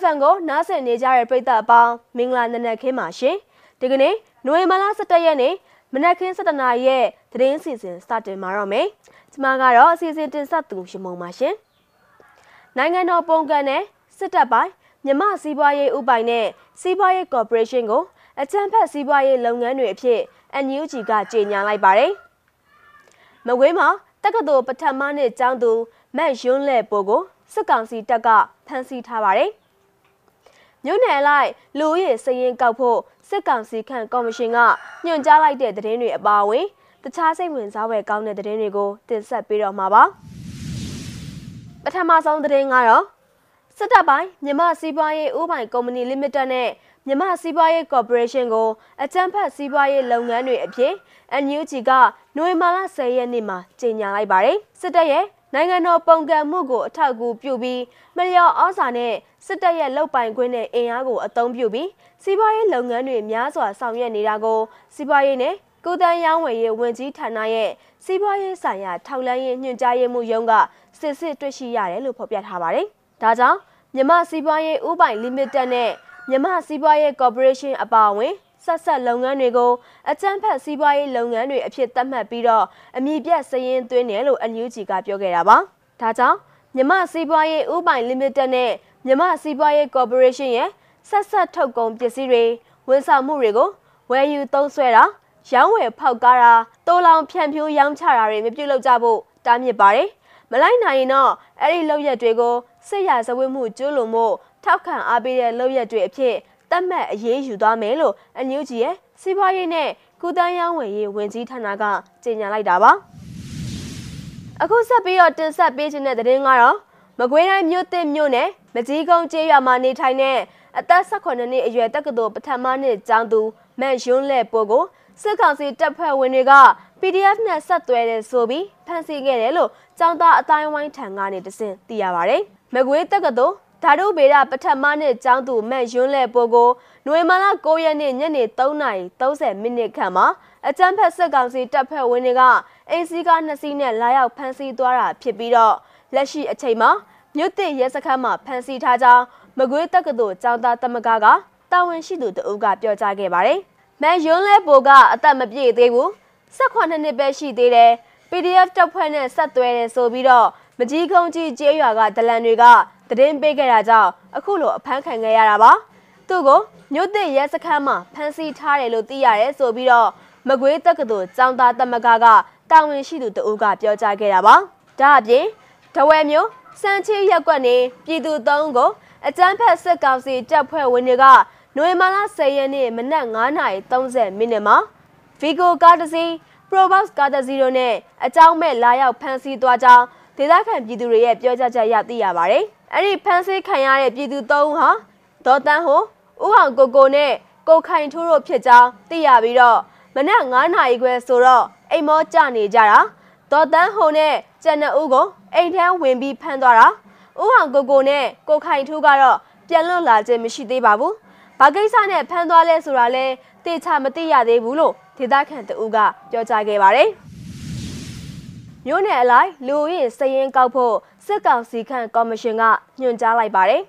FM ကိုနားဆင်နေကြတဲ့ပရိသတ်အပေါင်းမင်္ဂလာနံနက်ခင်းပါရှင်ဒီကနေ့နိုဝင်ဘာလ17ရက်နေ့မနက်ခင်း7:00နာရီရဲ့သတင်းစီစဉ်စတင်မှာတော့မယ်ကျွန်မကတော့အစီအစဉ်တင်ဆက်သူရှမုံပါရှင်နိုင်ငံတော်ပုံကန်နဲ့စစ်တပ်ပိုင်းမြမစီးပွားရေးဥပိုင်နဲ့စီးပွားရေးကော်ပိုရေးရှင်းကိုအကြံဖက်စီးပွားရေးလုပ်ငန်းတွေအဖြစ် NUG ကကြေညာလိုက်ပါတယ်။မကွေးမှာတက္ကသိုလ်ပထမနှစ်ကျောင်းသူမက်ယွန်းလဲပိုကိုစစ်ကောင်စီတပ်ကဖမ်းဆီးထားပါတယ်။ မြို့နယ်လိုက်လူဦးရေစည်ရင်ကောက်ဖို့စစ်ကောင်စီခန့်ကော်မရှင်ကညွှန်ကြားလိုက်တဲ့သတင်းတွေအပါအဝင်တခြားစိတ်ဝင်စားဖွယ်ကောင်းတဲ့သတင်းတွေကိုတင်ဆက်ပေးတော့မှာပါ။ပထမဆုံးသတင်းကတော့စစ်တပ်ပိုင်းမြန်မာစီးပွားရေးဥပိုင်ကုမ္ပဏီလိမိတက်နဲ့မြန်မာစီးပွားရေးကော်ပိုရေးရှင်းကိုအကြံဖတ်စီးပွားရေးလုပ်ငန်းတွေအဖြစ် NUG ကနိုဝင်ဘာလ10ရက်နေ့မှာကြေညာလိုက်ပါတယ်စစ်တပ်ရဲ့ နိုင်ငံတော်ပုံကံမှုကိုအထောက်အကူပြုပြီးမလျော်ဩဇာနဲ့စစ်တပ်ရဲ့လုပ်ပိုင်ခွင့်နဲ့အင်အားကိုအသုံးပြုပြီးစီးပွားရေးလုပ်ငန်းတွေများစွာဆောင်ရွက်နေတာကိုစီးပွားရေးနဲ့ကိုတန်းရောင်းဝယ်ရေးဝန်ကြီးဌာနရဲ့စီးပွားရေးဆိုင်ရာထောက်လှမ်းရေးညွှန်ကြားရေးမှူးရုံးကစစ်စစ်တွေ့ရှိရတယ်လို့ဖော်ပြထားပါတယ်။ဒါကြောင့်မြမစီးပွားရေးဥပိုင်လီမိတက်နဲ့မြမစီးပွားရေးကော်ပိုရေးရှင်းအပါအဝင် ဆက်ဆက်လုပ်ငန်းတွေကိုအကြမ်းဖက်စီးပွားရေးလုပ်ငန်းတွေအဖြစ်သတ်မှတ်ပြီးတော့အမည်ပြတ်စည်ရင်းသွင်းတယ်လို့အန်ယူဂျီကပြောခဲ့တာပါ။ဒါကြောင့်မြမစီးပွားရေးဥပိုင်လီမိတက်နဲ့မြမစီးပွားရေးကော်ပိုရေးရှင်းရဲ့ဆက်ဆက်ထုတ်ကုန်ပစ္စည်းတွေဝန်ဆောင်မှုတွေကိုဝယ်ယူသုံးစွဲတာရောင်းဝယ်ဖောက်ကားတာတိုးလောင်ဖြန့်ဖြိုးရောင်းချတာတွေမပြုလုပ်ကြဖို့တားမြစ်ပါတယ်။မလိုက်နိုင်ရင်တော့အဲ့ဒီလုပ်ရက်တွေကိုစစ်ရာဇဝတ်မှုကျူးလွန်မှုထောက်ခံအားပေးတဲ့လုပ်ရက်တွေအဖြစ် တတ်မှတ်အရေးယူသွားမယ်လို့အန်ယူဂျီရဲ့စီးပွားရေးနဲ့ကုသန်းရောင်းဝယ်ရေးဝန်ကြီးဌာနကကြေညာလိုက်တာပါအခုဆက်ပြီးတော့တင်ဆက်ပေးခြင်းတဲ့သတင်းကတော့မကွေးတိုင်းမြို့တစ်မြို့နယ်မကြီးကုန်းကျေးရွာမှာနေထိုင်တဲ့အသက်18နှစ်အရွယ်တက္ကသိုလ်ပထမနှစ်ကျောင်းသူမန်ယွန်းလက်ပိုကိုစစ်ကောင်စီတပ်ဖွဲ့ဝင်တွေက PDF နဲ့ဆက်သွဲတယ်ဆိုပြီးဖမ်းဆီးခဲ့တယ်လို့ကျောင်းသားအတိုင်းဝိုင်းထံကနေတစင်သိရပါဗျ။မကွေးတက္ကသိုလ် ဓာတုဗေဒပထမနှစ်ကျောင်းသူမက်ယွန်းလက်ပိုကိုနွေမာလာ9ရက်နေ့ညနေ3:30မိနစ်ခန့်မှာအကြမ်းဖက်စစ်ကောင်စီတပ်ဖွဲ့ဝင်တွေကအိမ်စီးကားနှစ်စီးနဲ့လာရောက်ဖမ်းဆီးသွားတာဖြစ်ပြီးတော့လက်ရှိအချိန်မှာမြို့သစ်ရဲစခန်းမှာဖမ်းဆီးထားကြောင်းမကွေးတက္ကသိုလ်ကျောင်းသားတမကကတာဝန်ရှိသူတအုပ်ကပြောကြားခဲ့ပါတယ်။မက်ယွန်းလက်ပိုကအသက်မပြည့်သေးဘူး။18နှစ်ပဲရှိသေးတယ်။ PDF တပ်ဖွဲ့နဲ့ဆက်သွဲတယ်ဆိုပြီးတော့မကြီးကုန်းကြီးကျေးရွာကဒလန်တွေက သတင်းပေးခဲ့တာကြောင့်အခုလိုအဖမ်းခံခဲ့ရတာပါသူ့ကိုမြို့သစ်ရဲစခန်းမှာဖမ်းဆီးထားတယ်လို့သိရတယ်ဆိုပြီးတော့မကွေးတက္ကသိုလ်ကျောင်းသားတမကကတာဝန်ရှိသူတဦးကပြောကြားခဲ့တာပါဒါအပြင်တဝဲမျိုးစံချီရက်ကွက်နေပြည်သူသုံးကိုအကြမ်းဖက်စစ်ကောင်စီတပ်ဖွဲ့ဝင်တွေကနွေမာလာ10ရက်နေ့မနက်9:30မိနစ်မှာ Vigo ကားတစ်စီး Probox ကားတစ်စီးတို့နဲ့အကြောင်းမဲ့လာရောက်ဖမ်းဆီးသွားကြောင်းဒေသခံပြည်သူတွေရဲ့ပြောကြားချက်ရသိရပါတယ်။ အဲ့ဒီဖမ်းဆီးခံရတဲ့ပြည်သူသုံးဦးဟာဒေါ်တန်းဟိုဦးအောင်ကိုကိုနဲ့ကိုခိုင်ထိုးတို့ဖြစ်ကြောင်းသိရပြီးတော့မနက်9နာရီခွဲဆိုတော့အိမ်မောကြနေကြတာဒေါ်တန်းဟိုနဲ့ကျန်တဲ့ဦးကိုအိမ်ထဲဝင်ပြီးဖမ်းသွားတာဦးအောင်ကိုကိုနဲ့ကိုခိုင်ထိုးကတော့ပြန်လွတ်လာခြင်းမရှိသေးပါဘူးဘာကိစ္စနဲ့ဖမ်းသွားလဲဆိုတာလဲတေချာမသိရသေးဘူးလို့ဒေသခံတဦးကပြောကြားခဲ့ပါတယ်မြို့နယ်အလိုက်လူဦးရေစည်ရင်ကောက်ဖို့ စစ်ကောင်စီခန့်ကော်မရှင်ကညွှန်ကြားလိုက်ပါတယ်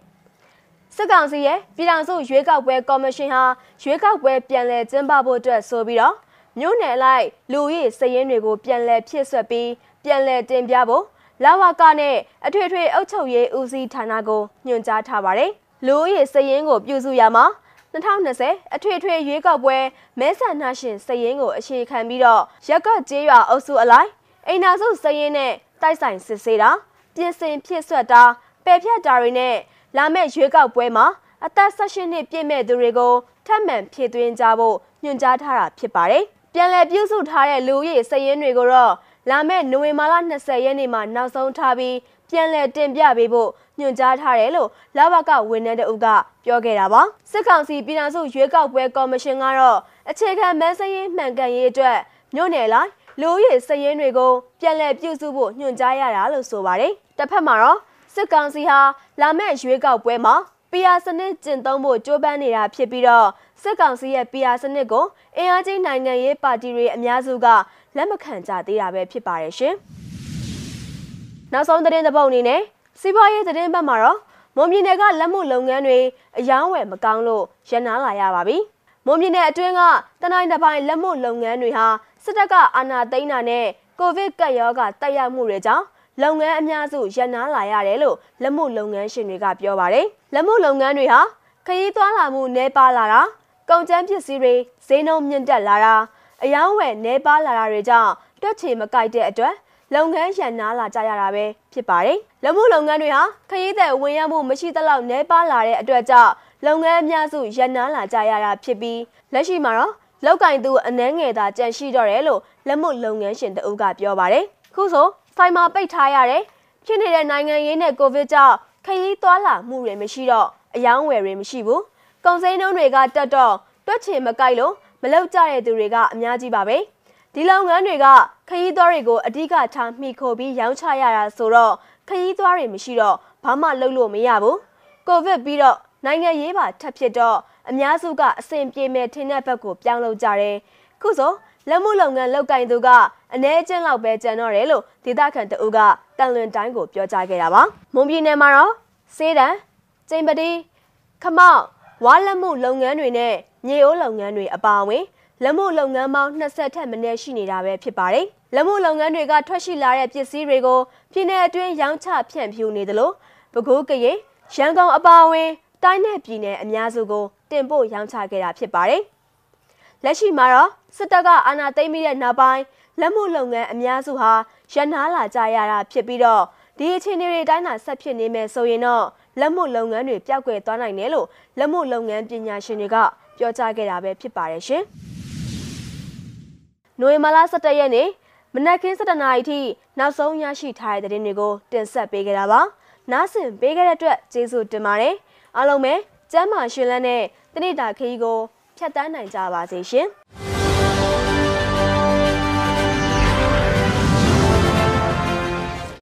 ။စစ်ကောင်စီရဲ့ပြည်ထောင်စုရွေးကောက်ပွဲကော်မရှင်ဟာရွေးကောက်ပွဲပြန်လည်ကျင်းပဖို့အတွက်ဆိုပြီးတော့မြို့နယ်လိုက်လူဦးရေစည်ရင်တွေကိုပြန်လည်ဖြည့်ဆွက်ပြီးပြန်လည်တင်ပြဖို့လာဝကနဲ့အထွေထွေအုပ်ချုပ်ရေးဦးစီးဌာနကိုညွှန်ကြားထားပါတယ်။လူဦးရေစည်ရင်ကိုပြုစုရမှာ2020အထွေထွေရွေးကောက်ပွဲမဲဆန္ဒရှင်စည်ရင်ကိုအခြေခံပြီးတော့ရက်ကကျေးရွာအုပ်စုအလိုက်အိမ်နာစုစည်ရင်နဲ့တိုက်ဆိုင်စစ်ဆေးတာ ပြင်ဆင်ဖြစ်ဆွတ်တာပယ်ဖြတ်တာတွေနဲ့လာမယ့်ရွေးကောက်ပွဲမှာအသက်16နှစ်ပြည့်မဲ့သူတွေကိုထပ်မံဖြည့်သွင်းကြဖို့ညွှန်ကြားထားတာဖြစ်ပါတယ်။ပြန်လည်ပြုစုထားတဲ့လူဦးရေစည်ရင်းတွေကိုတော့လာမယ့်နိုဝင်ဘာလ20ရက်နေ့မှာနောက်ဆုံးထားပြီးပြန်လည်တင်ပြပေးဖို့ညွှန်ကြားထားတယ်လို့လဘကဝန်ထမ်းတအုပ်ကပြောခဲ့တာပါစစ်ကောင်စီပြည်ထောင်စုရွေးကောက်ပွဲကော်မရှင်ကတော့အခြေခံမဲစရင်းမှန်ကန်ရေးအတွက်မြို့နယ်လိုက် လူဦးရေစည်ရင်းတွေကိုပြန်လည်ပြုစုဖို့ညွှန်ကြားရတာလို့ဆိုပါတယ်။တစ်ဖက်မှာတော့စစ်ကောင်စီဟာလာမယ့်ရွေးကောက်ပွဲမှာ PR စနစ်ကျင့်သုံးဖို့ကြိုးပမ်းနေတာဖြစ်ပြီးတော့စစ်ကောင်စီရဲ့ PR စနစ်ကိုအင်အားကြီးနိုင်ငံရေးပါတီတွေအများစုကလက်မခံကြသေးတာပဲဖြစ်ပါတယ်ရှင်။နောက်ဆုံးသတင်းတစ်ပုဒ်အနေနဲ့စီးပွားရေးသတင်းဘက်မှာတော့မွန်ပြည်နယ်ကလက်မှုလုပ်ငန်းတွေအယောင်းဝယ်မကောင်းလို့ရန်နာလာရပါပြီ။မွန်ပြည်နယ်အတွင်းကတနိုင်တစ်ပိုင်းလက်မှုလုပ်ငန်းတွေဟာ စစ်တပ်ကအာဏာသိမ်းတာနဲ့ကိုဗစ်ကပ်ရောဂါတက်ရောက်မှုတွေကြောင့်လုပ်ငန်းအများစုရန်နာလာရတယ်လို့လက်မှုလုပ်ငန်းရှင်တွေကပြောပါတယ်။လက်မှုလုပ်ငန်းတွေဟာခရီးသွားလာမှုနှဲပါလာတာကုန်ကျန်းပစ္စည်းတွေဈေးနှုန်းမြင့်တက်လာတာအယောင်းဝယ်နှဲပါလာတာတွေကြောင့်တွက်ချေမကိုက်တဲ့အတွက်လုပ်ငန်းရန်နာလာကြရတာပဲဖြစ်ပါတယ်။လက်မှုလုပ်ငန်းတွေဟာခရီးသည်ဝင်ရောက်မှုမရှိသလောက်နှဲပါလာတဲ့အတွက်ကြောင့်လုပ်ငန်းအများစုရန်နာလာကြရတာဖြစ်ပြီးလက်ရှိမှာတော့ လောက်ကင်သူအနှဲငယ်သာကြန့်ရှိတော့တယ်လို့လက်မှုလုပ်ငန်းရှင်တအုပ်ကပြောပါတယ်။ခုဆိုဆိုင်မှာပိတ်ထားရတဲ့ဖြစ်နေတဲ့နိုင်ငံရေးနဲ့ကိုဗစ်ကြောင့်ခရီးသွားလာမှုတွေမရှိတော့အယောင်းဝယ်တွေမရှိဘူး။ကုန်စည်နှုန်းတွေကတက်တော့တွက်ချင်မကိုက်လို့မလောက်ကြတဲ့သူတွေကအများကြီးပါပဲ။ဒီလုပ်ငန်းတွေကခရီးသွားတွေကိုအဓိကထားမိခိုပြီးရောင်းချရတာဆိုတော့ခရီးသွားတွေမရှိတော့ဘာမှလုပ်လို့မရဘူး။ကိုဗစ်ပြီးတော့နိုင်ငံရေးပါထပ်ဖြစ်တော့ အများစုကအဆင်ပြေမဲ့ထင်းတဲ့ဘက်ကိုပြောင်းလို့ကြတယ်။ခုဆိုလက်မှုလုပ်ငန်းလောက်ကင်သူကအ ਨੇ ကျင်းလောက်ပဲကျန်တော့တယ်လို့ဒေသခံတအုပ်ကတန်လွင်တိုင်းကိုပြောကြားခဲ့တာပါ။မွန်ပြည်နယ်မှာတော့စေးတံကျိန်ပတိခမောက်ဝါလက်မှုလုပ်ငန်းတွေနဲ့မြေအိုးလုပ်ငန်းတွေအပါအဝင်လက်မှုလုပ်ငန်းပေါင်း20ထက်မနည်းရှိနေတာပဲဖြစ်ပါတယ်။လက်မှုလုပ်ငန်းတွေကထွက်ရှိလာတဲ့ပစ္စည်းတွေကိုပြည်내အတွင်းရောင်းချဖြန့်ဖြူးနေသလိုပဲခူးကရင်ရန်ကုန်အပါအဝင် တိုင်းနယ်ပြည်နယ်အများစုကို တင်ပို့ရောင်းချခဲ့တာဖြစ်ပါတယ်။လက်ရှိမှာတော့စစ်တပ်ကအာဏာသိမ်းပြီးတဲ့နောက်ပိုင်းလက်မှုလုပ်ငန်းအများစုဟာရန်နာလာကြရတာဖြစ်ပြီးတော့ဒီအခြေအနေတွေတိုင်းသာဆက်ဖြစ်နေမယ်ဆိုရင်တော့လက်မှုလုပ်ငန်းတွေပျောက်ကွယ်သွားနိုင်တယ်လို့လက်မှုလုပ်ငန်းပညာရှင်တွေကပြောကြားခဲ့တာပဲဖြစ်ပါတယ်ရှင်။နိုဝင်ဘာလ17ရက်နေ့မနက်ခင်း7:00နာရီထိနောက်ဆုံးရရှိထားတဲ့သတင်းတွေကိုတင်ဆက်ပေးခဲ့တာပါ။နားဆင်ပေးခဲ့တဲ့အတွက်ကျေးဇူးတင်ပါတယ်။ အားလုံးပဲကျမ်းမာရှင်လန်းတဲ့တနေ့တာခရီးကိုဖြတ်တန်းနိုင်ကြပါစေရှင်။